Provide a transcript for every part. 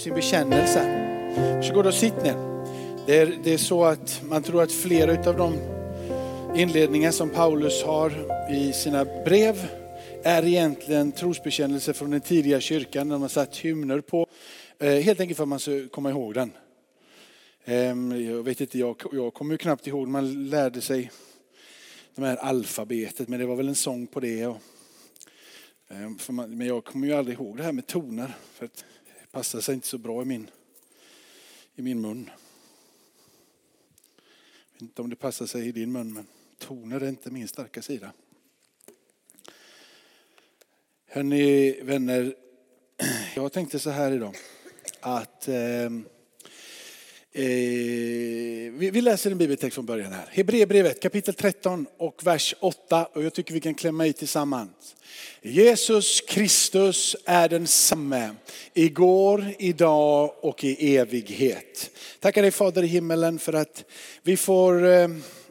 sin bekännelse. Varsågod och sitt ner. Det är, det är så att man tror att flera av de inledningar som Paulus har i sina brev är egentligen trosbekännelser från den tidiga kyrkan när man satt hymner på. Eh, helt enkelt för att man ska komma ihåg den. Ehm, jag vet inte, jag, jag kommer ju knappt ihåg, man lärde sig de här alfabetet, men det var väl en sång på det. Och, ehm, man, men jag kommer ju aldrig ihåg det här med toner, för att passar sig inte så bra i min, i min mun. Jag vet inte om det passar sig i din mun, men toner är inte min starka sida. Hörni vänner, jag tänkte så här idag att eh, eh, Eh, vi, vi, läser en bibeltext från början här. Hebreerbrevet kapitel 13 och vers 8 och jag tycker vi kan klämma i tillsammans. Jesus Kristus är densamme igår, idag och i evighet. Tackar dig Fader i himmelen för att vi får eh,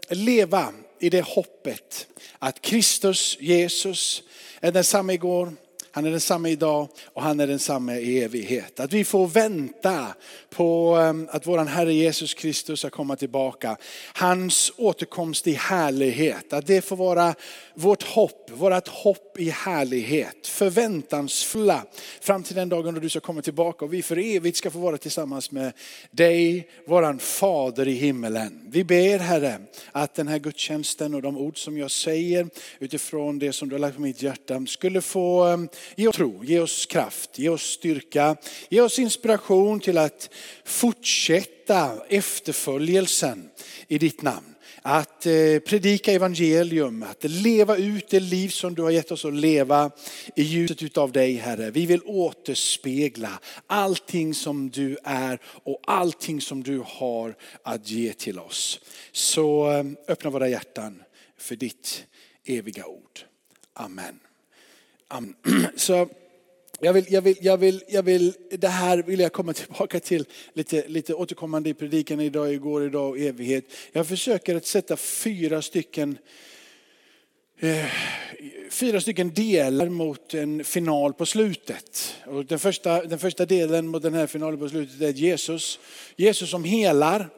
leva i det hoppet att Kristus, Jesus, är densamme igår, han är densamma idag och han är densamma i evighet. Att vi får vänta på ehm, att vår Herre Jesus Kristus ska komma tillbaka. Hans återkomst i härlighet. Att det får vara vårt hopp, vårt hopp i härlighet. Förväntansfulla fram till den dagen då du ska komma tillbaka och vi för evigt ska få vara tillsammans med dig, våran Fader i himmelen. Vi ber Herre att den här gudstjänsten och de ord som jag säger utifrån det som du har lagt på mitt hjärta skulle få ehm, ge oss tro, ge oss kraft, ge oss styrka, ge oss inspiration till att fortsätta efterföljelsen i ditt namn. Att eh, predika evangelium, att leva ut det liv som du har gett oss att leva i ljuset utav dig Herre. Vi vill återspegla allting som du är och allting som du har att ge till oss. Så eh, öppna våra hjärtan för ditt eviga ord. Amen. Amen. Så jag vill, jag vill, jag vill, jag vill, det här vill jag komma tillbaka till lite, lite återkommande i predikan idag, igår, idag och evighet. Jag försöker att sätta fyra stycken eh, fyra stycken delar mot en final på slutet. Och den, första, den första delen mot den här finalen på slutet är Jesus. Jesus som helar.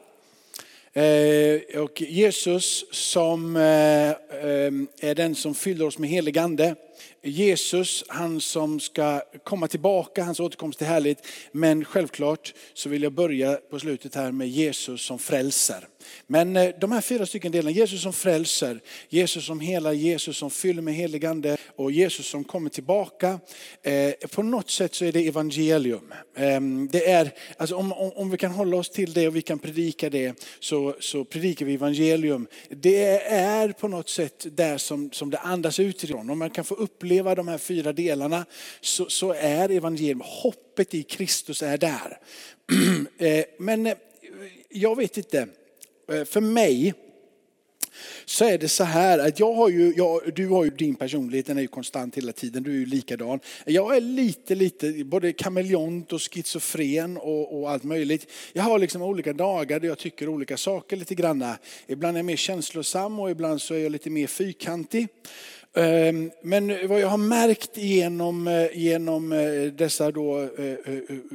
Eh, och Jesus som eh, eh är den som fyller oss med helig ande. Jesus, han som ska komma tillbaka, hans återkomst är härligt. Men självklart så vill jag börja på slutet här med Jesus som frälser. Men eh, de här fyra stycken delarna, Jesus som frälser, Jesus som hela, Jesus som fyller med heligande och Jesus som kommer tillbaka. Eh, på något sätt så är det evangelium. Ehm, det är, alltså om, om, vi kan hålla oss till det och vi kan predika det så, så predikar vi evangelium. Det är på något sätt där som, som det andas utifrån. Om man kan få uppleva de här fyra delarna så, så är evangelium, hoppet i Kristus är där. Eh, men eh, jag vet inte. Eh, för mig så är det så här att jag har ju, jag, du har ju din personlighet, den är ju konstant hela tiden, du är ju likadan. Jag är lite, lite både kameleont och schizofren och, och, allt möjligt. Jag har liksom olika dagar där jag tycker olika saker lite granna. Ibland är jag mer känslosam och ibland så är jag lite mer fyrkantig. Ehm, men vad jag har märkt genom, eh, genom eh, dessa då, eh,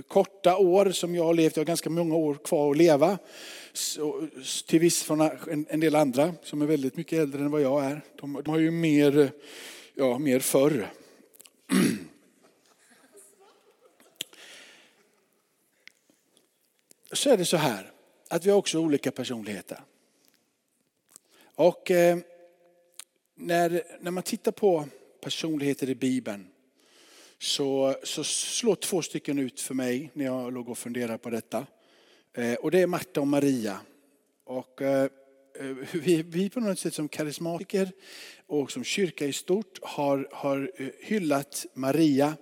korta år som jag har levt, jag har ganska många år kvar att leva, till viss från en del andra som är väldigt mycket äldre än vad jag är. De, de har ju mer, ja, mer förr. Så är det så här att vi har också olika personligheter. Och när, när man tittar på personligheter i Bibeln så, så slår två stycken ut för mig när jag låg och funderade på detta. Eh, och det är Marta och Maria. Och eh, eh vi, vi på något sätt som karismatiker och som kyrka i stort har, har eh, hyllat Maria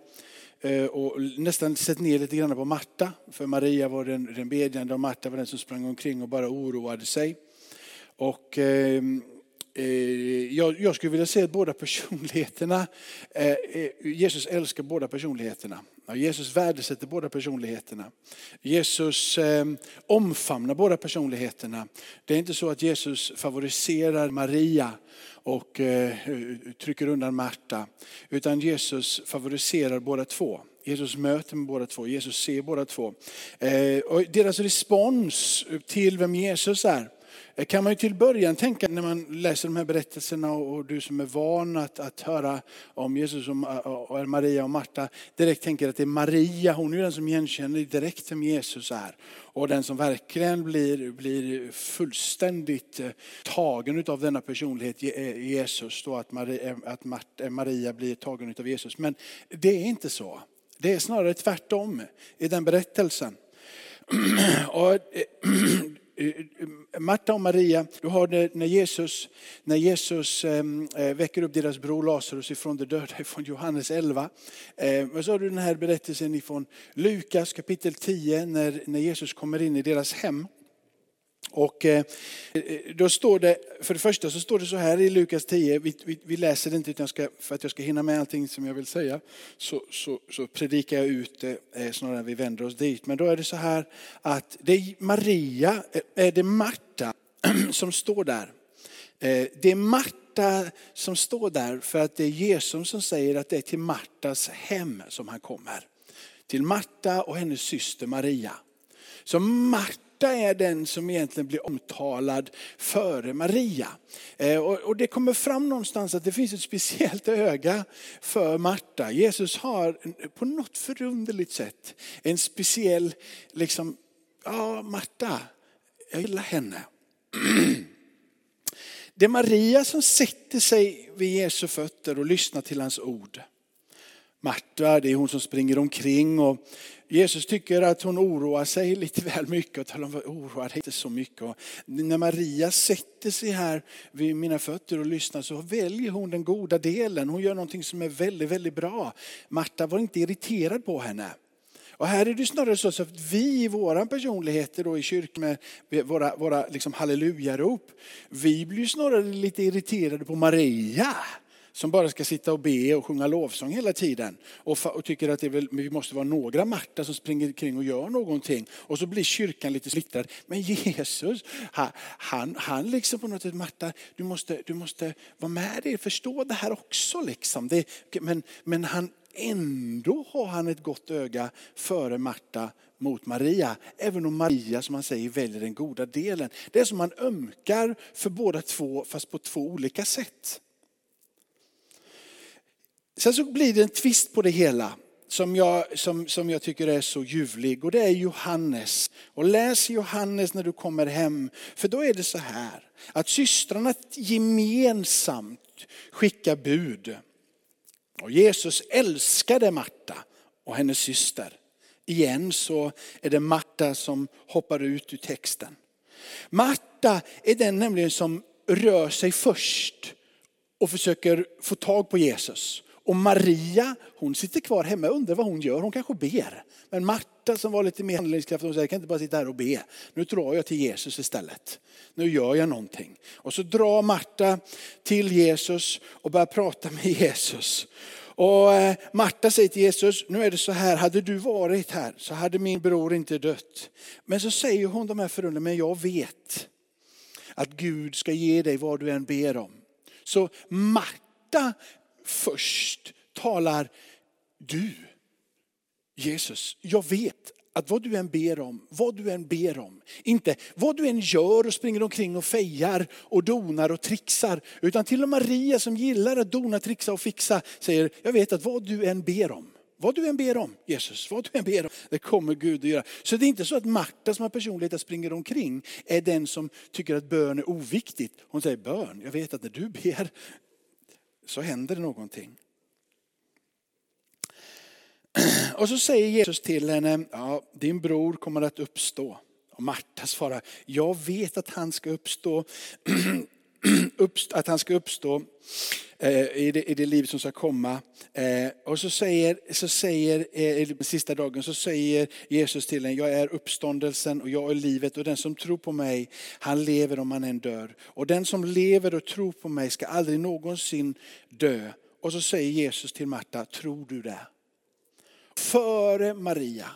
eh, och nästan sett ner lite grann på Marta. För Maria var den, den bedjande och Marta var den som sprang omkring och bara oroade sig. Och Eh, jag, jag skulle vilja säga att båda personligheterna, eh, eh, Jesus älskar båda personligheterna. Jesus värdesätter båda personligheterna. Jesus eh, omfamnar båda personligheterna. Det är inte så att Jesus favoriserar Maria och eh, trycker undan Marta. Utan Jesus favoriserar båda två. Jesus möter med båda två, Jesus ser båda två. Eh, och deras respons till vem Jesus är kan man ju till början tänka när man läser de här berättelserna och du som är van att, att höra om Jesus och, och Maria och Marta direkt tänker att det är Maria, hon är den som igenkänner direkt vem Jesus är. Och den som verkligen blir, blir fullständigt eh, tagen av denna personlighet, eh, Jesus, då att Maria, eh, att Maria blir tagen av Jesus. Men det är inte så. Det är snarare tvärtom i den berättelsen. Och Eh, eh, Marta och Maria, du har det när Jesus, när Jesus ehm, eh, väcker upp deras bror Lazarus ifrån de döda, från Johannes 11. Och så har du den här berättelsen ifrån Lukas kapitel 10, när, när Jesus kommer in i deras hem. Och eh, eh, då står det, för det första så står det så här i Lukas 10, vi, vi, vi läser det inte utan ska, för att jag ska hinna med allting som jag vill säga, så, så, så predikar jag ut det eh, snarare än vi vänder oss dit. Men då är det så här att det är Maria, är det Marta som står där. Det är Marta som står där för att det är Jesus som säger att det är till Martas hem som han kommer. Till Marta och hennes syster Maria. Så Marta Marta är den som egentligen blir omtalad före Maria. Eh, och det kommer fram någonstans att det finns ett speciellt öga för Marta. Jesus har på något förunderligt sätt en speciell, liksom, ja Marta, jag gillar henne. Det är Maria som sätter sig vid Jesu fötter och lyssnar till hans ord. Marta, det är hon som springer omkring och Jesus tycker att hon oroar sig lite väl mycket och talar om att oroa dig inte så mycket. Och när Maria sätter sig här vid mina fötter och lyssnar så väljer hon den goda delen. Hon gör någonting som är väldigt, väldigt bra. Marta var inte irriterad på henne. Och här är det snarare så att vi i våra personligheter då i kyrkan med våra, våra liksom hallelujarop, vi blir snarare lite irriterade på Maria som bara ska sitta och be och sjunga lovsång hela tiden. Och, och tycker att det väl, vi måste vara några Marta som springer kring och gör någonting. Och så blir kyrkan lite splittrad. Men Jesus, han, han, han liksom på något sätt, Marta, du måste, du måste vara med dig, förstå det här också. Liksom. Det, men, men han, ändå har han ett gott öga före Marta mot Maria. Även om Maria, som han säger, väljer den goda delen. Det är som man ömkar för båda två, fast på två olika sätt. Sen så blir det en twist på det hela som jag, som, som jag tycker är så ljuvlig och det är Johannes. Och läs Johannes när du kommer hem. För då är det så här att systrarna gemensamt skickar bud. Och Jesus älskade Marta och hennes syster. Igen så är det Marta som hoppar ut ur texten. Marta är den nämligen som rör sig först och försöker få tag på Jesus. Och Maria, hon sitter kvar hemma och undrar vad hon gör. Hon kanske ber. Men Marta som var lite mer handlingskraftig, hon säger, jag kan inte bara sitta här och be. Nu drar jag till Jesus istället. Nu gör jag någonting. Och så drar Marta till Jesus och börjar prata med Jesus. Och eh, Marta säger till Jesus, nu är det så här, hade du varit här så hade min bror inte dött. Men så säger hon de här förundringarna, men jag vet att Gud ska ge dig vad du än ber om. Så Marta först talar du, Jesus, jag vet att vad du än ber om, vad du än ber om, inte vad du än gör och springer omkring och fejar och donar och trixar, utan till och med Maria som gillar att dona, trixa och fixa säger, jag vet att vad du än ber om, vad du än ber om, Jesus, vad du än ber om, det kommer Gud att göra. Så det är inte så att Marta som har personlighet springer omkring är den som tycker att bön är oviktigt. Hon säger bön, jag vet att när du ber, så händer det någonting. Och så säger Jesus till henne, ja, din bror kommer att uppstå. Och Marta svarar, jag vet att han ska uppstå, att han ska uppstå eh, i det, i det liv som ska komma. Eh, och så säger, så säger eh, sista dagen så säger Jesus till en, jag är uppståndelsen och jag är livet och den som tror på mig, han lever om han än dör. Och den som lever och tror på mig ska aldrig någonsin dö. Och så säger Jesus till Marta, tror du det? Före Maria,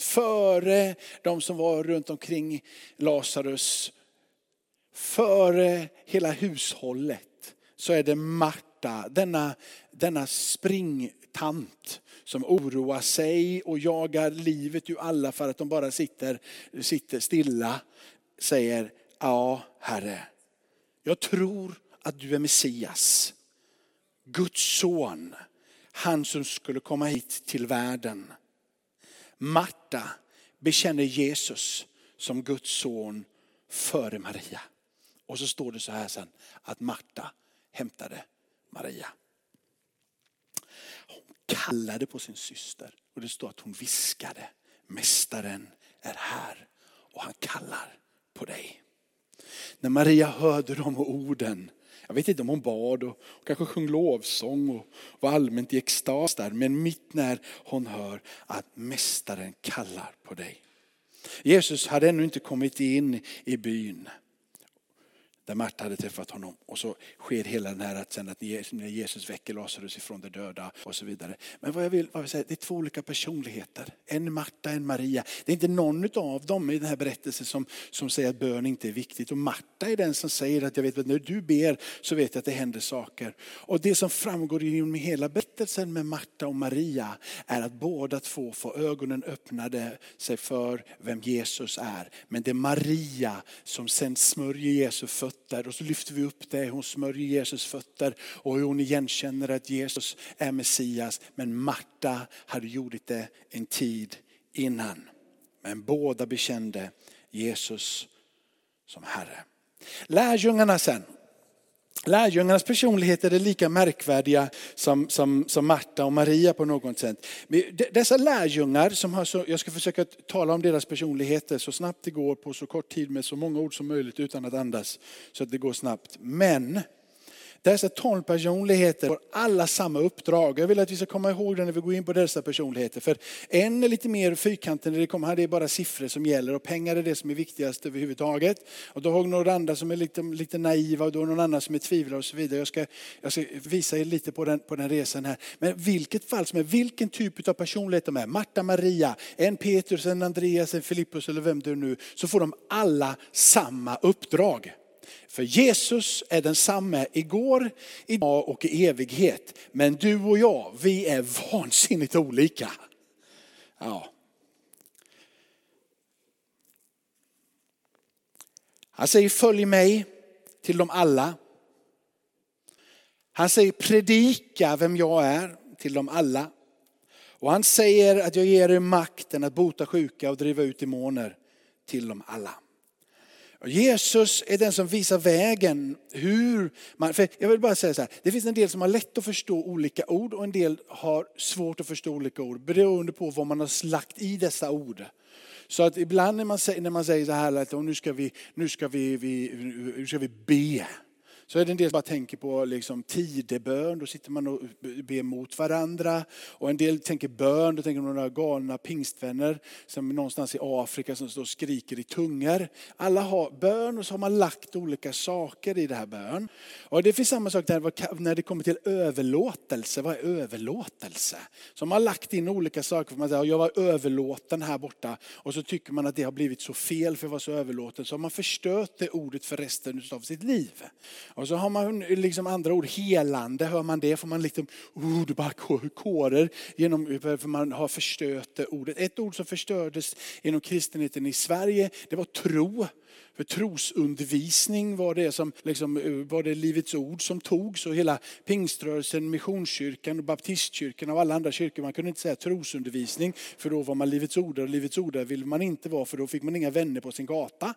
före de som var runt omkring Lazarus, före hela hushållet så är det Marta, denna, denna springtant som oroar sig och jagar livet ur alla för att de bara sitter, sitter stilla, säger ja, Herre, jag tror att du är Messias, Guds son, han som skulle komma hit till världen. Marta bekänner Jesus som Guds son före Maria. Och så står det så här sen att Marta hämtade Maria. Hon kallade på sin syster och det står att hon viskade. Mästaren är här och han kallar på dig. När Maria hörde de orden, jag vet inte om hon bad och, kanske sjöng lovsång och var allmänt i extas där, men mitt när hon hör att mästaren kallar på dig. Jesus hade ännu inte kommit in i byn där Marta hade träffat honom. Och så sker hela den här att, sen att när Jesus väcker Lazarus ifrån de döda och så vidare. Men vad jag vill, vad jag vill säga, det är två olika personligheter. En Marta, en Maria. Det är inte någon av dem i den här berättelsen som, som säger att bön inte är viktigt. Och Marta är den som säger att jag vet att när du ber så vet jag att det händer saker. Och det som framgår i hela berättelsen med Marta och Maria är att båda två får ögonen öppnade sig för vem Jesus är. Men det är Maria som sen smörjer Jesu fötter fötter och så lyfter vi upp det. Hon smörjer Jesus fötter och hon igenkänner att Jesus är Messias. Men Marta hade gjort det en tid innan. Men båda bekände Jesus som Herre. Lärjungarna sen, Lärjungarnas personligheter är lika märkvärdiga som, som, som Marta och Maria på något sätt. Dessa lärjungar, som har så, jag ska försöka tala om deras personligheter så snabbt det går på så kort tid med så många ord som möjligt utan att andas. Så att det går snabbt. Men dessa tolv personligheter får alla samma uppdrag. Jag vill att vi ska komma ihåg det när vi går in på dessa personligheter. För en är lite mer fyrkantig när det kommer, det är bara siffror som gäller och pengar är det som är viktigast överhuvudtaget. Och då har vi några andra som är lite, lite naiva och då någon annan som är tvivlare och så vidare. Jag ska, jag ska visa er lite på den, på den resan här. Men vilket fall som är, vilken typ av personlighet de är, Marta, Maria, en Petrus, en Andreas, en Filippus eller vem det är nu, så får de alla samma uppdrag. För Jesus är densamme igår, idag och i evighet. Men du och jag, vi är vansinnigt olika. Ja. Han säger följ mig till dem alla. Han säger predika vem jag är till dem alla. Och han säger att jag ger er makten att bota sjuka och driva ut demoner till dem alla. Jesus är den som visar vägen hur man, för jag vill bara säga så här, det finns en del som har lätt att förstå olika ord och en del har svårt att förstå olika ord beroende på vad man har lagt i dessa ord. Så att ibland när man säger, när man säger så här, att nu ska vi, nu ska vi, vi, nu ska vi be. Så är det en del som bara tänker på liksom tidebön, då sitter man och ber mot varandra. Och en del tänker bön, då tänker man några galna pingstvänner som någonstans i Afrika som står och skriker i tungor. Alla har bön och så har man lagt olika saker i det här bön. Och det finns samma sak där när det kommer till överlåtelse. Vad är överlåtelse? Så man har lagt in olika saker. Man säger, jag var överlåten här borta. Och så tycker man att det har blivit så fel för att vara så överlåten. Så har man förstört det ordet för resten av sitt liv. Och så har man liksom andra ord, helande, hör man det får man liksom, oh, det bara kårer genom, för man har förstört det ordet. Ett ord som förstördes inom kristenheten i Sverige, det var tro. För trosundervisning var det, som, liksom, eh, var det Livets ord som togs och hela pingströrelsen, missionskyrkan och baptistkyrkan och alla andra kyrkor. Man kunde inte säga trosundervisning för då var man Livets ordare och Livets ordare ville man inte vara för då fick man inga vänner på sin gata.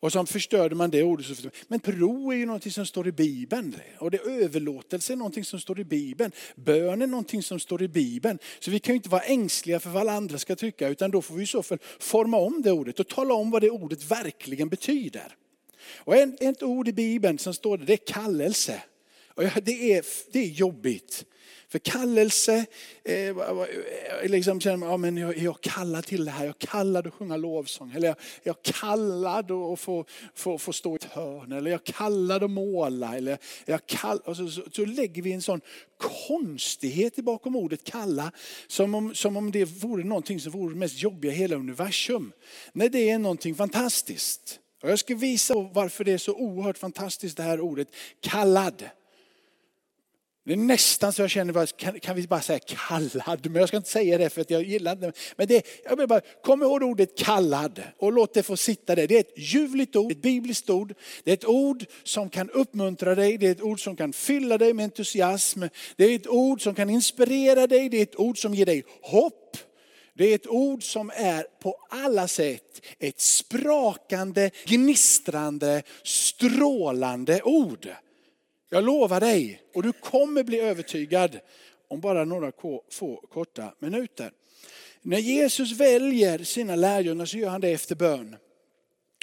Och så förstörde man det ordet. Men tro är ju någonting som står i Bibeln. Och det överlåtelse är någonting som står i Bibeln. Bön är någonting som står i Bibeln. Så vi kan ju inte vara ängsliga för vad alla andra ska tycka. Utan då får vi i så fall forma om det ordet och tala om vad det ordet verkligen betyder. Och ett ord i Bibeln som står där, det är kallelse. Och det är, det är jobbigt. För kallelse, eh, eh, liksom känner man, ja, men jag, jag kallar till det här, jag kallar att sjunga lovsång. Eller jag, jag kallar att få, få, få stå i ett hörn. Eller jag kallar att måla. Eller jag kall, och så, så, så, lägger vi en sån konstighet bakom ordet kalla. Som om, som om det vore någonting som vore det mest jobbiga i hela universum. Nej, det är någonting fantastiskt. Och jag ska visa varför det är så oerhört fantastiskt det här ordet kallad. Det är nästan så jag känner, kan, kan vi bara säga kallad? Men jag ska inte säga det för att jag gillar inte Men det, jag vill bara, kom ihåg ordet kallad och låt det få sitta där. Det är ett ljuvligt ord, ett bibliskt ord. Det är ett ord som kan uppmuntra dig, det är ett ord som kan fylla dig med entusiasm. Det är ett ord som kan inspirera dig, det är ett ord som ger dig hopp. Det är ett ord som är på alla sätt ett sprakande, gnistrande, strålande ord. Jag lovar dig, och du kommer bli övertygad om bara några få korta minuter. När Jesus väljer sina lärjungar så gör han det efter bön.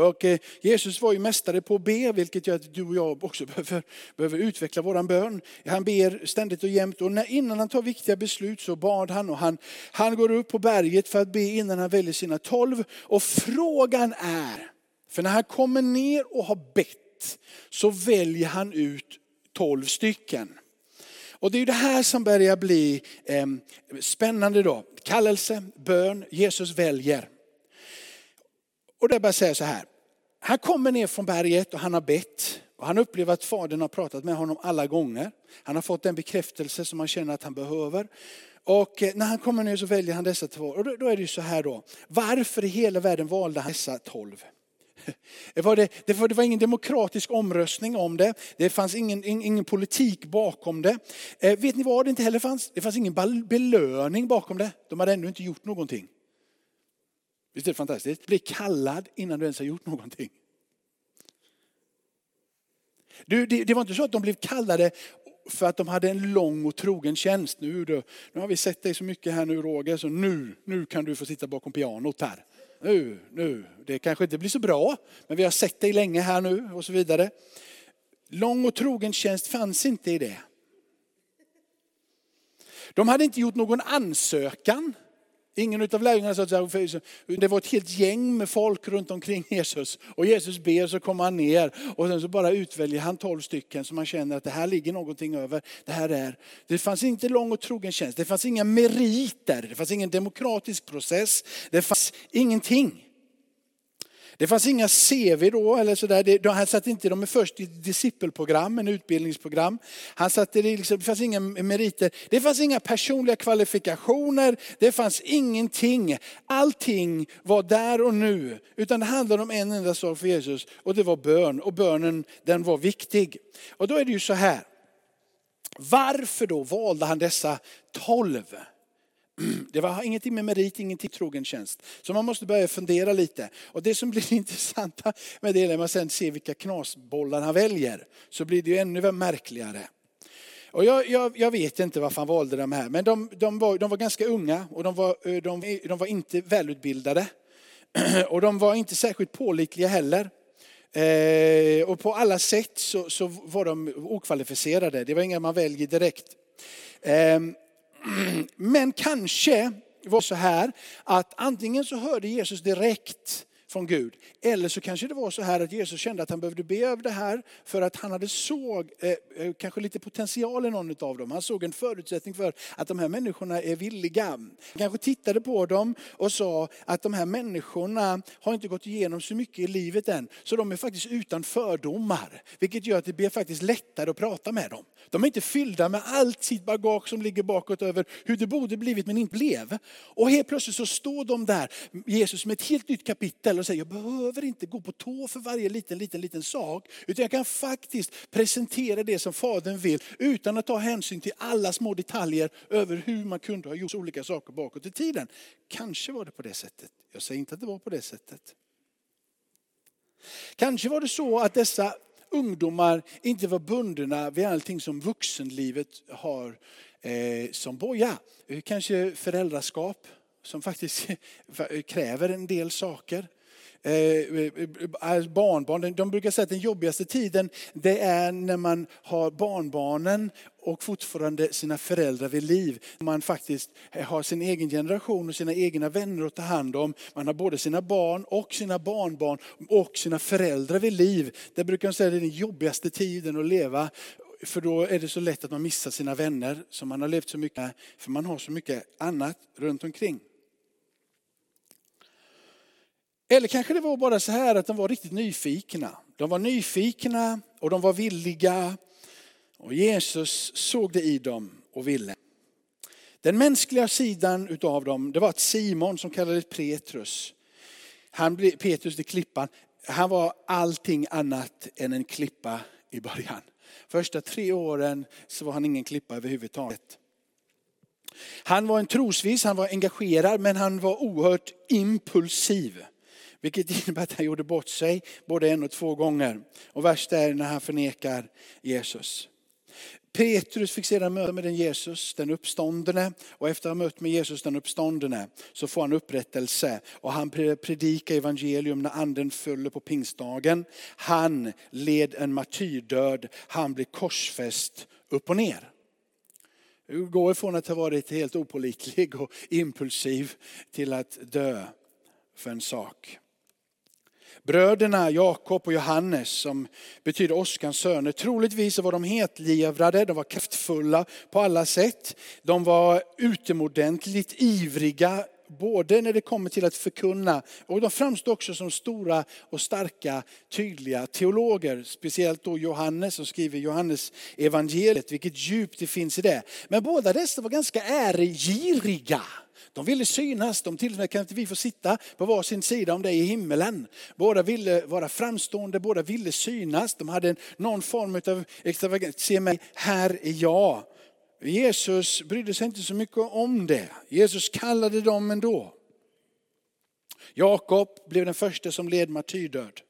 Och eh, Jesus var ju mästare på att be, vilket gör att du och jag också behöver, behöver utveckla våran bön. Han ber ständigt och jämt och när, innan han tar viktiga beslut så bad han och han, han går upp på berget för att be innan han väljer sina tolv. Och frågan är, för när han kommer ner och har bett så väljer han ut tolv stycken. Och det är det här som börjar bli eh, spännande då. Kallelse, bön, Jesus väljer. Och det bara säga så här. Han kommer ner från berget och han har bett. Och han upplever att Fadern har pratat med honom alla gånger. Han har fått den bekräftelse som han känner att han behöver. Och eh, när han kommer ner så väljer han dessa två. Och då, är det ju så här då. Varför i hela världen valde han dessa tolv? Det var, det, det, var, det var ingen demokratisk omröstning om det. Det fanns ingen, ingen politik bakom det. Eh, vet ni vad det inte heller fanns? Det fanns ingen belöning bakom det. De hade ännu inte gjort någonting. Visst är det fantastiskt? Bli kallad innan du ens har gjort någonting. Du, det, det, var inte så att de blev kallade för att de hade en lång och trogen tjänst. Nu, då, nu har vi sett dig så mycket här nu Roger, så nu, nu kan du få sitta bakom pianot här. Nu, nu, det kanske inte blir så bra, men vi har sett dig länge här nu och så vidare. Lång och trogen tjänst fanns inte i det. De hade inte gjort någon ansökan. Ingen av lärjungarna sa det var ett helt gäng med folk runt omkring Jesus. Och Jesus ber så kommer han ner och sen så bara utväljer han tolv stycken som man känner att det här ligger någonting över. Det här är. Det fanns inte lång och trogen tjänst. Det fanns inga meriter. Det fanns ingen demokratisk process. Det fanns ingenting. Det fanns inga CV då eller sådär. Han satte inte dem först i ett discipelprogram, en utbildningsprogram. Han satte det, liksom, det fanns inga meriter. Det fanns inga personliga kvalifikationer. Det fanns ingenting. Allting var där och nu. Utan det handlade om en enda sak för Jesus och det var bön. Och bönen den var viktig. Och då är det ju så här. Varför då valde han dessa tolv? Det var ingenting med merit, ingenting med trogen tjänst. Så man måste börja fundera lite. Och det som blir intressanta med det när man sen ser vilka knasbollar han väljer, så blir det ju ännu märkligare. Och jag, jag, jag, vet inte varför han valde de här, men de, de, var, de var ganska unga och de var, eh, de, de var inte välutbildade. Och de var inte särskilt pålitliga heller. Eh, och på alla sätt så, så, var de okvalificerade. Det var inga man väljer direkt. Eh, men kanske var det så här att antingen så hörde Jesus direkt från Gud. Eller så kanske det var så här att Jesus kände att han behövde be över det här för att han hade såg eh, eh kanske lite potential i någon av dem. Han såg en förutsättning för att de här människorna är villiga. Han kanske tittade på dem och sa att de här människorna har inte gått igenom så mycket i livet än. Så de är faktiskt utan fördomar. Vilket gör att det blir faktiskt lättare att prata med dem. De är inte fyllda med allt sitt bagage som ligger bakåt över hur det borde blivit men inte blev. Och helt plötsligt så står de där, Jesus med ett helt nytt kapitel och säger jag behöver inte gå på tå för varje liten, liten, liten sak. Utan jag kan faktiskt presentera det som Fadern vill utan att ta hänsyn till alla små detaljer över hur man kunde ha gjort olika saker bakåt i tiden. Kanske var det på det sättet. Jag säger inte att det var på det sättet. Kanske var det så att dessa ungdomar inte var bundna vid allting som vuxenlivet har eh, som boja. Eh, kanske föräldraskap som faktiskt kräver en del saker. Eh, eh, eh, barnbarn, de brukar säga att den jobbigaste tiden det är när man har barnbarnen och fortfarande sina föräldrar vid liv. Man faktiskt har sin egen generation och sina egna vänner att ta hand om. Man har både sina barn och sina barnbarn och sina föräldrar vid liv. Det brukar de säga är den jobbigaste tiden att leva. För då är det så lätt att man missar sina vänner som man har levt så mycket med. För man har så mycket annat runt omkring. Eller kanske det var bara så här att de var riktigt nyfikna. De var nyfikna och de var villiga Och Jesus såg det i dem och ville. Den mänskliga sidan utav dem, det var att Simon som kallades Petrus, han blev, Petrus till klippan, han var allting annat än en klippa i början. Första tre åren så var han ingen klippa överhuvudtaget. Han var en trosvis, han var engagerad men han var oerhört impulsiv. Vilket innebär att han gjorde bort sig både en och två gånger. Och värst är när han förnekar Jesus. Petrus fick sedan möta med den Jesus, den uppståndne. Och efter att ha mött med Jesus, den uppståndne, så får han upprättelse. Och han predikar evangelium när anden föll på pingstdagen. Han led en martyrdöd, han blev korsfäst upp och ner. Gå ifrån att ha varit helt opolitlig och impulsiv till att dö för en sak. Bröderna Jakob och Johannes som betyder åskans söner, troligtvis var de hetlevrade, de var kraftfulla på alla sätt. De var utomordentligt ivriga både när det kommer till att förkunna och de framstår också som stora och starka, tydliga teologer. Speciellt då Johannes som skriver Johannes evangeliet, vilket djup det finns i det. Men båda dessa var ganska äregiriga. De ville synas, de till och med kan inte vi få sitta på varsin sida om dig i himmelen. Båda ville vara framstående, båda ville synas. De hade någon form av extravagans, se mig, här är jag. Jesus brydde sig inte så mycket om det. Jesus kallade dem ändå. Jakob blev den första som led martyrdöd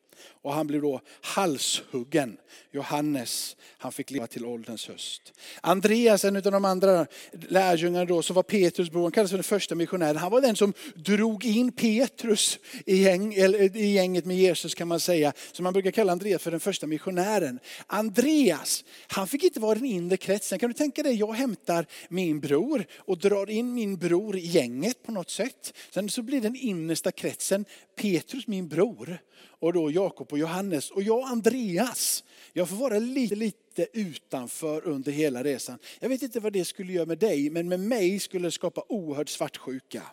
och han blev då halshuggen. Johannes, han fick leva till ålderns höst. Andreas, en av de andra lärjungarna då, som var Petrus bror, han kallades för den första missionären. Han var den som drog in Petrus i, gäng, eh, i gänget med Jesus kan man säga. Så man brukar kalla Andreas för den första missionären. Andreas, han fick inte vara den inre kretsen. Kan du tänka dig, jag hämtar min bror och drar in min bror i gänget på något sätt. Sen så blir den innersta kretsen Petrus min bror och då Jakob och Johannes. Och jag och Andreas, jag får vara lite, lite utanför under hela resan. Jag vet inte vad det skulle göra med dig, men med mig skulle det skapa oerhörd svartsjuka.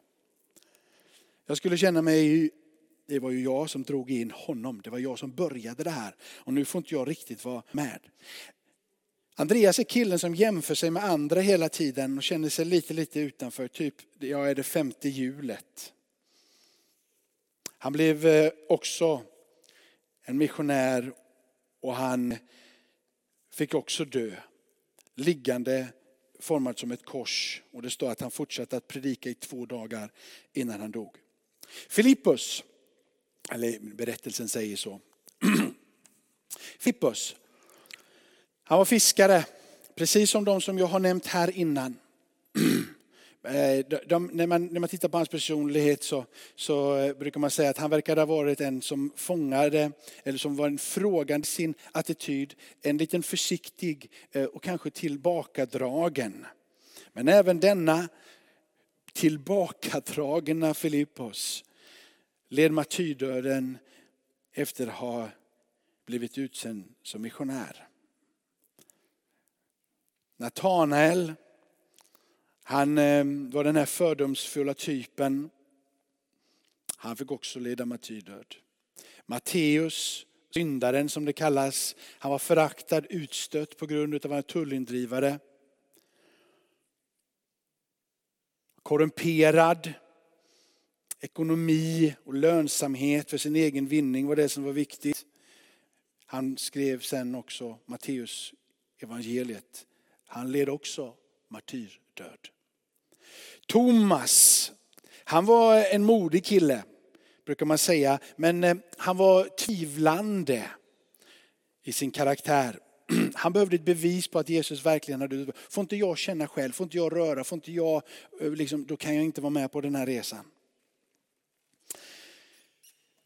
Jag skulle känna mig, det var ju jag som drog in honom, det var jag som började det här. Och nu får inte jag riktigt vara med. Andreas är killen som jämför sig med andra hela tiden och känner sig lite, lite utanför. Typ, jag är det femte hjulet. Han blev eh, också en missionär och han fick också dö. Liggande format som ett kors. Och det står att han fortsatte att predika i två dagar innan han dog. Filippus, eller berättelsen säger så. Filippus, han var fiskare, precis som de som jag har nämnt här innan. Eh, de, de, när, man, när man tittar på hans personlighet så, så eh, brukar man säga att han verkar ha varit en som fångade, eller som var en frågande sin attityd, en liten försiktig eh, och kanske tillbakadragen. Men även denna tillbakadragna Filippos led martyrdöden efter att ha blivit utsänd som missionär. Natanael han ehm, var den här fördomsfulla typen. Han fick också leda martyrdöd. Matteus, syndaren som det kallas, han var föraktad, utstött på grund av att han var tullindrivare. Korrumperad, ekonomi och lönsamhet för sin egen vinning var det som var viktigt. Han skrev sen också Matteus evangeliet. Han led också martyrdöd. Thomas, han var en modig kille, brukar man säga. Men eh, han var tvivlande i sin karaktär. Han behövde ett bevis på att Jesus verkligen hade Får inte jag känna själv, får inte jag röra, får inte jag, eh, liksom, då kan jag inte vara med på den här resan.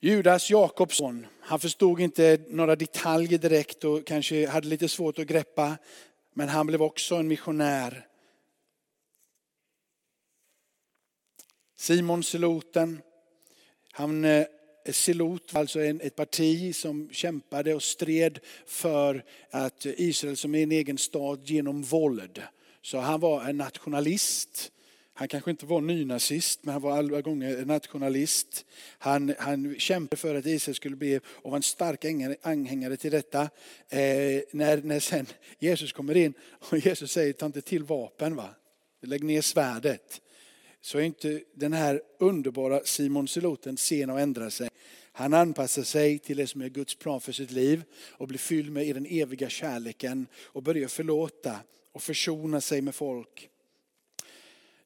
Judas, Jakobsson, han förstod inte några detaljer direkt och kanske hade lite svårt att greppa. Men han blev också en missionär Simon Seloten, han eh, silot var alltså ett parti som kämpade och stred för att Israel som en egen stad genom våld. Så han var en nationalist. Han kanske inte var nynazist, men han var alla gånger nationalist. Han, han kämpade för att Israel skulle bli, och var en stark anhängare till detta. Eh, när, när sen Jesus kommer in och Jesus säger, ta inte till vapen, va? lägg ner svärdet. Så är inte den här underbara Simon Seloten sen att ändra sig. Han anpassar sig till det som är Guds plan för sitt liv och blir fylld med den eviga kärleken och börjar förlåta och försona sig med folk.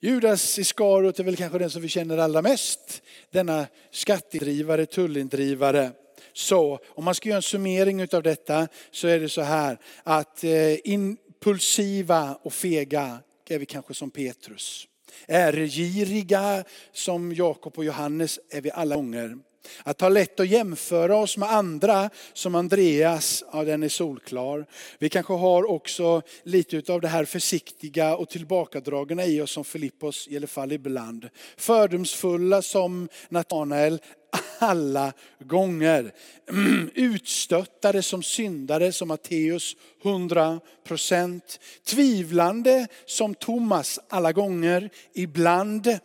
Judas Iskariot är väl kanske den som vi känner allra mest. Denna skattedrivare, tullindrivare. Så om man ska göra en summering av detta så är det så här att eh, impulsiva och fega är vi kanske som Petrus. Ärgiriga som Jakob och Johannes är vi alla gånger. Att ha lätt att jämföra oss med andra som Andreas, ja den är solklar. Vi kanske har också lite av det här försiktiga och tillbakadragna i oss som Filippos i alla fall ibland. Fördomsfulla som Natanael alla gånger. Utstöttade som syndare som Matteus 100 procent. Tvivlande som Thomas alla gånger. Ibland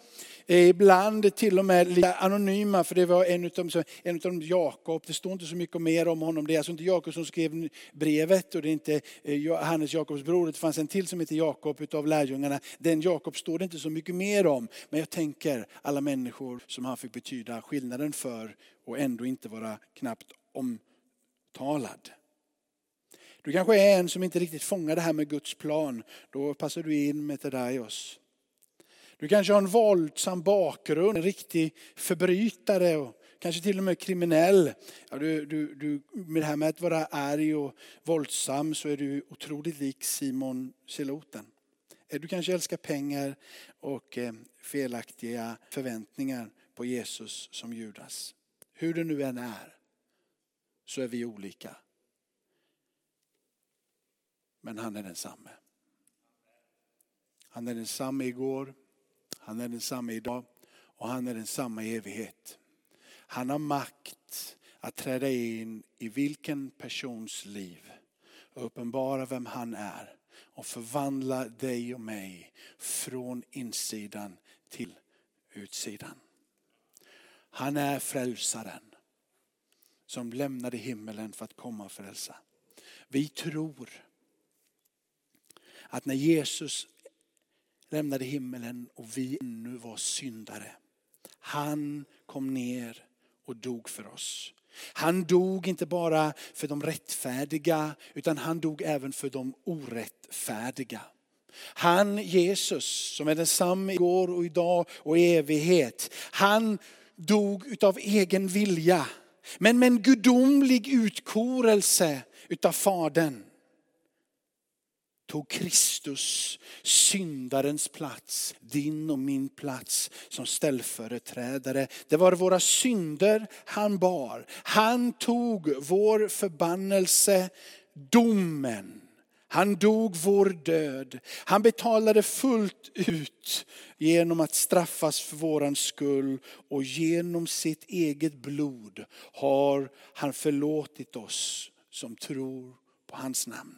Eh, ibland till och med lite anonyma, för det var en av, en av dem, Jakob. Det står inte så mycket mer om honom. Det är alltså inte Jakob som skrev brevet och det är inte eh, Hannes Johannes Jakobs bror. Det fanns en till som heter Jakob utav lärjungarna. Den Jakob står det inte så mycket mer om. Men jag tänker alla människor som han fick betyda skillnaden för och ändå inte vara knappt omtalad. Du kanske är en som inte riktigt fångar det här med Guds plan. Då passar du in med Tedaios. Du kanske har en våldsam bakgrund, en riktig förbrytare och kanske till och med kriminell. Ja, du, du, du, med det här med att vara arg och våldsam så är du otroligt lik Simon Seloten. Eh, du kanske älskar pengar och eh, felaktiga förväntningar på Jesus som Judas. Hur det nu än är så är vi olika. Men han är densamme. Han är densamme igår, han är densamma idag och han är densamma i evighet. Han har makt att träda in i vilken persons liv och uppenbara vem han är och förvandla dig och mig från insidan till utsidan. Han är frälsaren som lämnade himmelen för att komma och frälsa. Vi tror att när Jesus lämnade himmelen och vi ännu var syndare. Han kom ner och dog för oss. Han dog inte bara för de rättfärdiga utan han dog även för de orättfärdiga. Han Jesus som är densamme igår och idag och i evighet. Han dog utav egen vilja. Men med en gudomlig utkorelse utav Fadern tog Kristus syndarens plats, din och min plats som ställföreträdare. Det var våra synder han bar. Han tog vår förbannelse, domen. Han dog vår död. Han betalade fullt ut genom att straffas för våran skull och genom sitt eget blod har han förlåtit oss som tror på hans namn.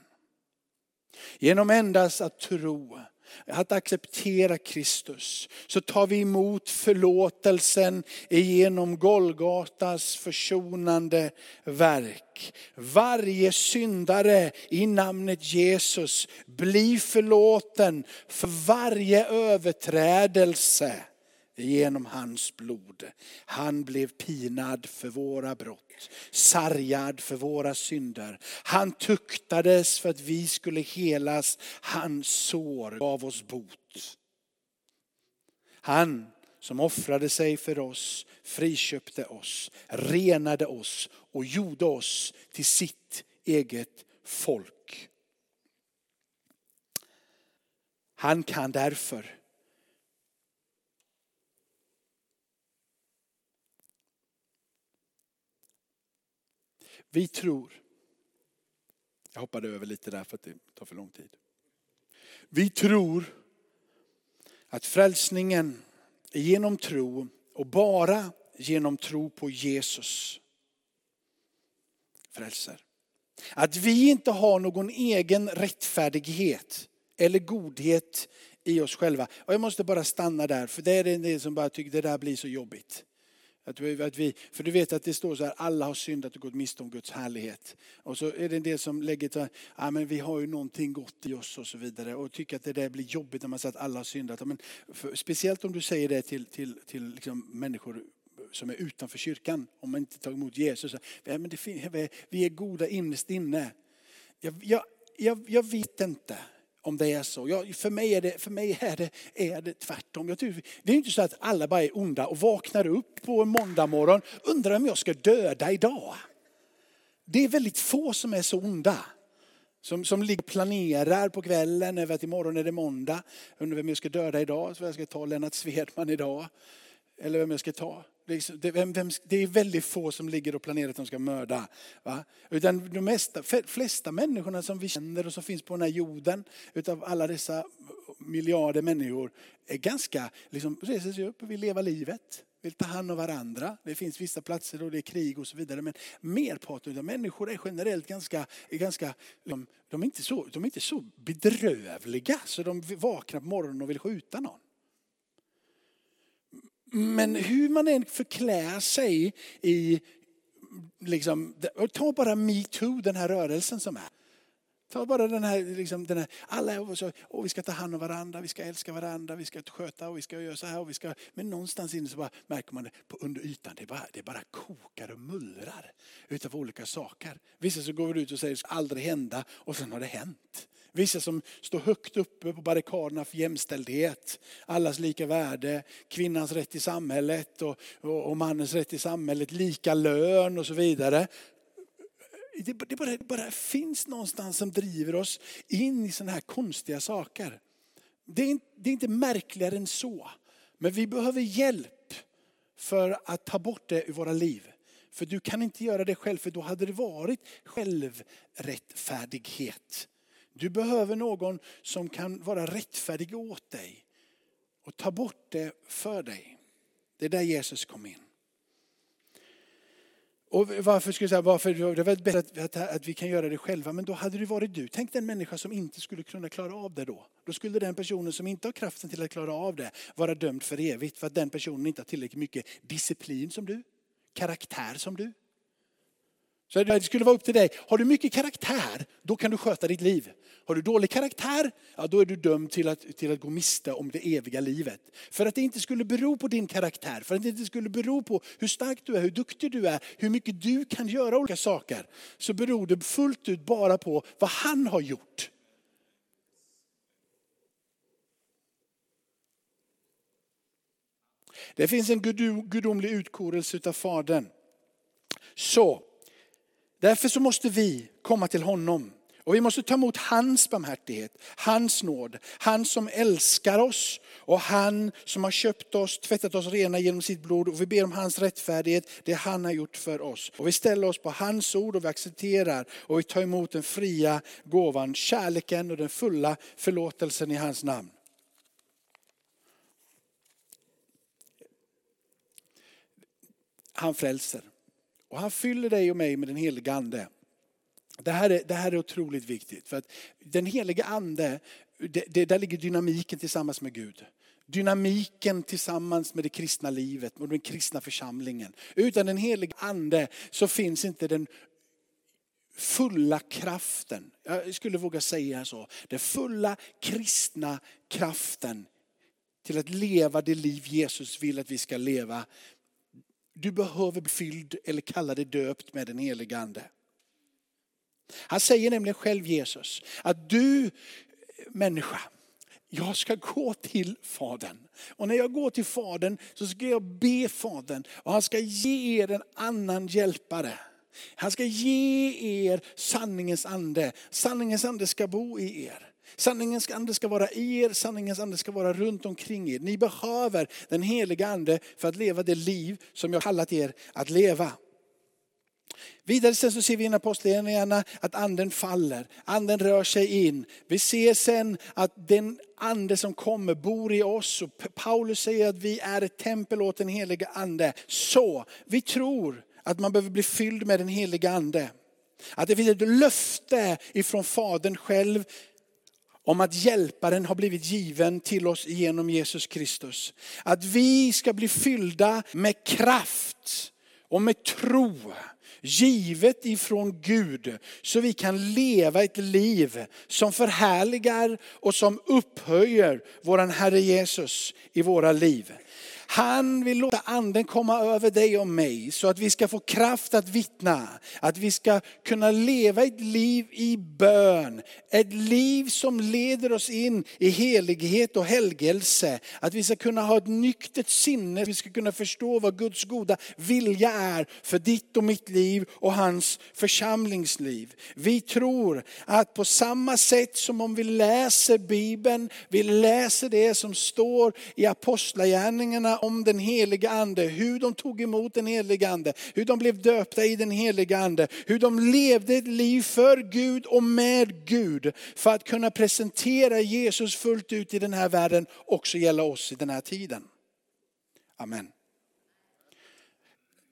Genom endast att tro, att acceptera Kristus, så tar vi emot förlåtelsen genom Golgatas försonande verk. Varje syndare i namnet Jesus blir förlåten för varje överträdelse genom hans blod. Han blev pinad för våra brott, sargad för våra synder. Han tuktades för att vi skulle helas. Hans sår gav oss bot. Han som offrade sig för oss, friköpte oss, renade oss och gjorde oss till sitt eget folk. Han kan därför Vi tror, jag hoppade över lite där för att det tar för lång tid. Vi tror att frälsningen är genom tro och bara genom tro på Jesus frälser. Att vi inte har någon egen rättfärdighet eller godhet i oss själva. Och jag måste bara stanna där, för det är det som bara tycker det där blir så jobbigt. Att vi, att vi, för du vet att det står så här, alla har syndat och gått miste om Guds härlighet. Och så är det en del som lägger till, ja men vi har ju någonting gott i oss och så vidare. Och tycker att det där blir jobbigt när man säger att alla har syndat. Men för, speciellt om du säger det till, till, till liksom människor som är utanför kyrkan, om man inte tar emot Jesus. Ja, men det, vi är goda innerst inne. Jag, jag, jag, jag vet inte om det är så. Jag, för mig är det, för mig är det, är det tvärtom. Jag tror, det är inte så att alla bara är onda och vaknar upp på en måndag morgon undrar om jag ska döda idag. Det är väldigt få som är så onda. Som, som ligger planerar på kvällen över att imorgon är det måndag. Undrar vem jag ska döda idag. Så jag ska ta Lennart Svedman idag. Eller vem jag ska ta. Det, är väldigt få som ligger och planerar att de ska mörda. Va? Utan de mesta, flesta människorna som vi känner och som finns på den här jorden, utav alla dessa miljarder människor, är ganska, liksom, reser sig upp och vill leva livet. Vill ta hand om varandra. Det finns vissa platser och det är krig och så vidare. Men merparten av människor är generellt ganska, är ganska de, de, är inte så, de är inte så bedrövliga så de vaknar på morgonen och vill skjuta någon. Men hur man än förklär sig i, liksom, ta bara metoo, den här rörelsen som är. Ta bara den här, liksom, den här alla så, och vi ska ta hand om varandra, vi ska älska varandra, vi ska sköta och vi ska göra så här. Och vi ska, men någonstans inne så bara märker man det på under ytan, det bara, det bara kokar och mullrar utav olika saker. Vissa så går vi ut och säger det ska aldrig hända och sen har det hänt. Vissa som står högt uppe på barrikaderna för jämställdhet, allas lika värde, kvinnans rätt i samhället och, och, och mannens rätt i samhället, lika lön och så vidare. Det, det, bara, det bara finns någonstans som driver oss in i sådana här konstiga saker. Det är, det är inte märkligare än så. Men vi behöver hjälp för att ta bort det ur våra liv. För du kan inte göra det själv, för då hade det varit självrättfärdighet. Du behöver någon som kan vara rättfärdig åt dig och ta bort det för dig. Det är där Jesus kom in. Och varför skulle jag säga, varför, det var bättre att, att, att, vi kan göra det själva, men då hade det varit du. Tänk den människa som inte skulle kunna klara av det då. Då skulle den personen som inte har kraften till att klara av det vara dömd för evigt för att den personen inte har tillräckligt mycket disciplin som du, karaktär som du. Så det skulle vara upp till dig. Har du mycket karaktär, då kan du sköta ditt liv. Har du dålig karaktär, ja, då är du dömd till att, till att gå miste om det eviga livet. För att det inte skulle bero på din karaktär, för att det inte skulle bero på hur stark du är, hur duktig du är, hur mycket du kan göra olika saker. Så beror det fullt ut bara på vad han har gjort. Det finns en gudomlig utkorelse av Fadern. Så Därför så måste vi komma till honom. Och vi måste ta emot hans barmhärtighet, hans nåd. Han som älskar oss och han som har köpt oss, tvättat oss rena genom sitt blod. Och vi ber om hans rättfärdighet, det han har gjort för oss. Och vi ställer oss på hans ord och vi accepterar och vi tar emot den fria gåvan, kärleken och den fulla förlåtelsen i hans namn. Han frälser. Och han fyller dig och mig med den helige ande. Det här, är, det här är otroligt viktigt. För att den helige ande, det, det, där ligger dynamiken tillsammans med Gud. Dynamiken tillsammans med det kristna livet och den kristna församlingen. Utan den helige ande så finns inte den fulla kraften. Jag skulle våga säga så. Den fulla kristna kraften till att leva det liv Jesus vill att vi ska leva du behöver bli fylld eller kalla dig döpt med den helige ande. Han säger nämligen själv Jesus att du människa, jag ska gå till Fadern. Och när jag går till Fadern så ska jag be Fadern och han ska ge er en annan hjälpare. Han ska ge er sanningens ande. Sanningens ande ska bo i er. Sanningens ande ska vara i er, sanningens ande ska vara runt omkring er. Ni behöver den heliga ande för att leva det liv som jag kallat er att leva. Vidare sen så ser vi i Apostlagärningarna att anden faller, anden rör sig in. Vi ser sen att den ande som kommer bor i oss och Paulus säger att vi är ett tempel åt den heliga ande. Så vi tror att man behöver bli fylld med den heliga ande. Att det finns ett löfte ifrån Fadern själv om att hjälparen har blivit given till oss genom Jesus Kristus. Att vi ska bli fyllda med kraft och med tro givet ifrån Gud så vi kan leva ett liv som förhärligar och som upphöjer våran Herre Jesus i våra liv. Han vill låta anden komma över dig och mig så att vi ska få kraft att vittna. Att vi ska kunna leva ett liv i bön. Ett liv som leder oss in i helighet och helgelse. Att vi ska kunna ha ett nyktert sinne. Vi ska kunna förstå vad Guds goda vilja är för ditt och mitt liv och hans församlingsliv. Vi tror att på samma sätt som om vi läser Bibeln, vi läser det som står i apostlagärningarna om den heliga ande, hur de tog emot den heliga ande, hur de blev döpta i den heliga ande, hur de levde ett liv för Gud och med Gud för att kunna presentera Jesus fullt ut i den här världen, också gälla oss i den här tiden. Amen.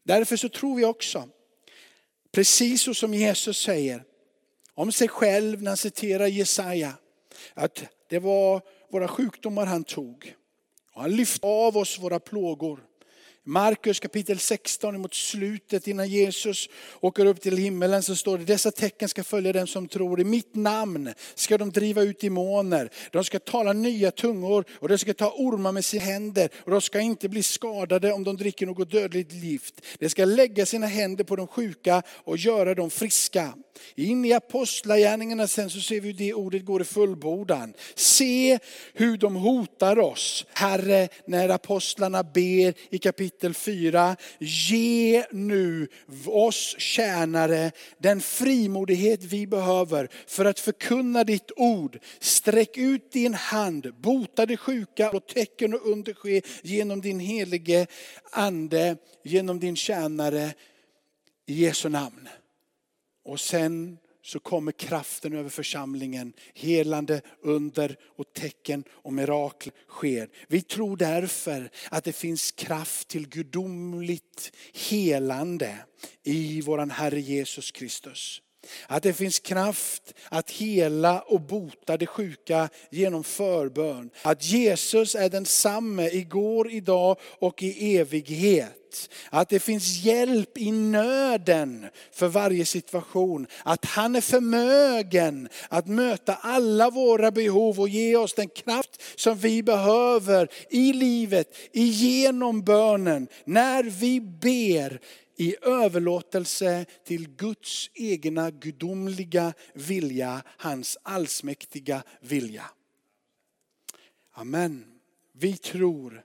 Därför så tror vi också, precis så som Jesus säger om sig själv när han citerar Jesaja, att det var våra sjukdomar han tog. Och han lyfte av oss våra plågor. Markus kapitel 16 mot slutet innan Jesus åker upp till himmelen så står det dessa tecken ska följa den som tror. I mitt namn ska de driva ut demoner. De ska tala nya tungor och de ska ta ormar med sina händer. Och de ska inte bli skadade om de dricker något dödligt gift. De ska lägga sina händer på de sjuka och göra dem friska. In i apostlagärningarna sen så ser vi hur det ordet går i fullbordan. Se hur de hotar oss. Herre, när apostlarna ber i kapitel 4, ge nu oss tjänare den frimodighet vi behöver för att förkunna ditt ord. Sträck ut din hand, bota det sjuka och tecken och under ske genom din helige ande, genom din tjänare i Jesu namn. Och sen så kommer kraften över församlingen. Helande, under och tecken och mirakel sker. Vi tror därför att det finns kraft till gudomligt helande i våran Herre Jesus Kristus. Att det finns kraft att hela och bota det sjuka genom förbön. Att Jesus är densamme igår, idag och i evighet. Att det finns hjälp i nöden för varje situation. Att han är förmögen att möta alla våra behov och ge oss den kraft som vi behöver i livet, igenom bönen, när vi ber i överlåtelse till Guds egna gudomliga vilja, hans allsmäktiga vilja. Amen. Vi tror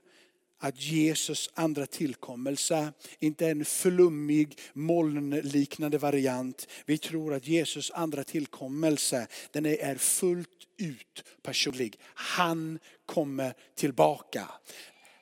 att Jesus andra tillkommelse inte är en flummig molnliknande variant. Vi tror att Jesus andra tillkommelse den är fullt ut personlig. Han kommer tillbaka.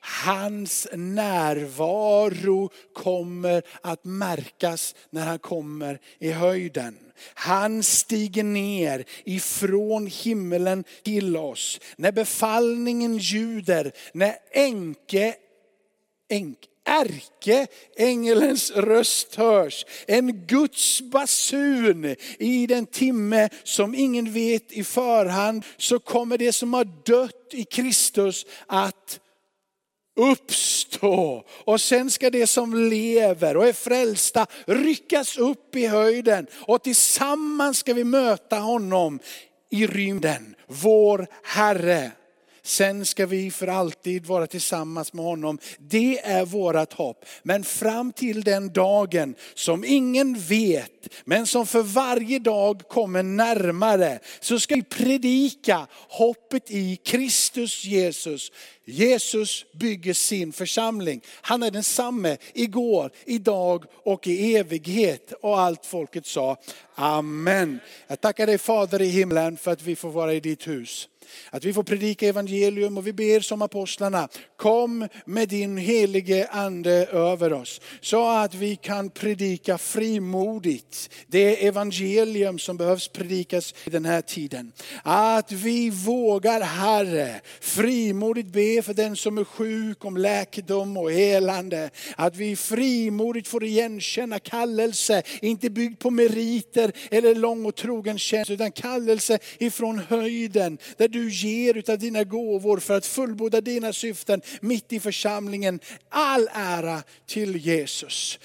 Hans närvaro kommer att märkas när han kommer i höjden. Han stiger ner ifrån himmelen till oss. När befallningen ljuder, när enke, enk, ärke ängelens röst hörs. En Guds basun i den timme som ingen vet i förhand. Så kommer det som har dött i Kristus att uppstå. Och sen ska det som lever och är frälsta ryckas upp i höjden. Och tillsammans ska vi möta honom i rymden, vår Herre. Sen ska vi för alltid vara tillsammans med honom. Det är vårt hopp. Men fram till den dagen som ingen vet, men som för varje dag kommer närmare, så ska vi predika hoppet i Kristus Jesus. Jesus bygger sin församling. Han är densamme igår, idag och i evighet. Och allt folket sa Amen. Jag tackar dig Fader i himlen för att vi får vara i ditt hus. Att vi får predika evangelium och vi ber som apostlarna, kom med din helige ande över oss. Så att vi kan predika frimodigt det evangelium som behövs predikas i den här tiden. Att vi vågar Herre frimodigt be ber för den som är sjuk om läkedom och helande. Att vi frimodigt får igenkänna kallelse, inte byggd på meriter eller lång och trogen tjänst, utan kallelse ifrån höjden. Där du ger utav dina gåvor för att fullborda dina syften mitt i församlingen. All ära till Jesus.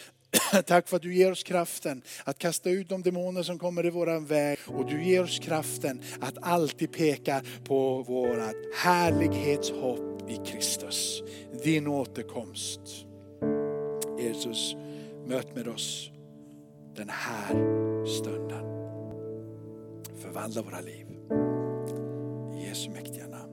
Tack för att du ger oss kraften att kasta ut de demoner som kommer i våran väg. Och du ger oss kraften att alltid peka på vårat härlighetshopp i Kristus. Din återkomst. Jesus, möt med oss den här stunden. Förvandla våra liv. I Jesu mäktiga namn.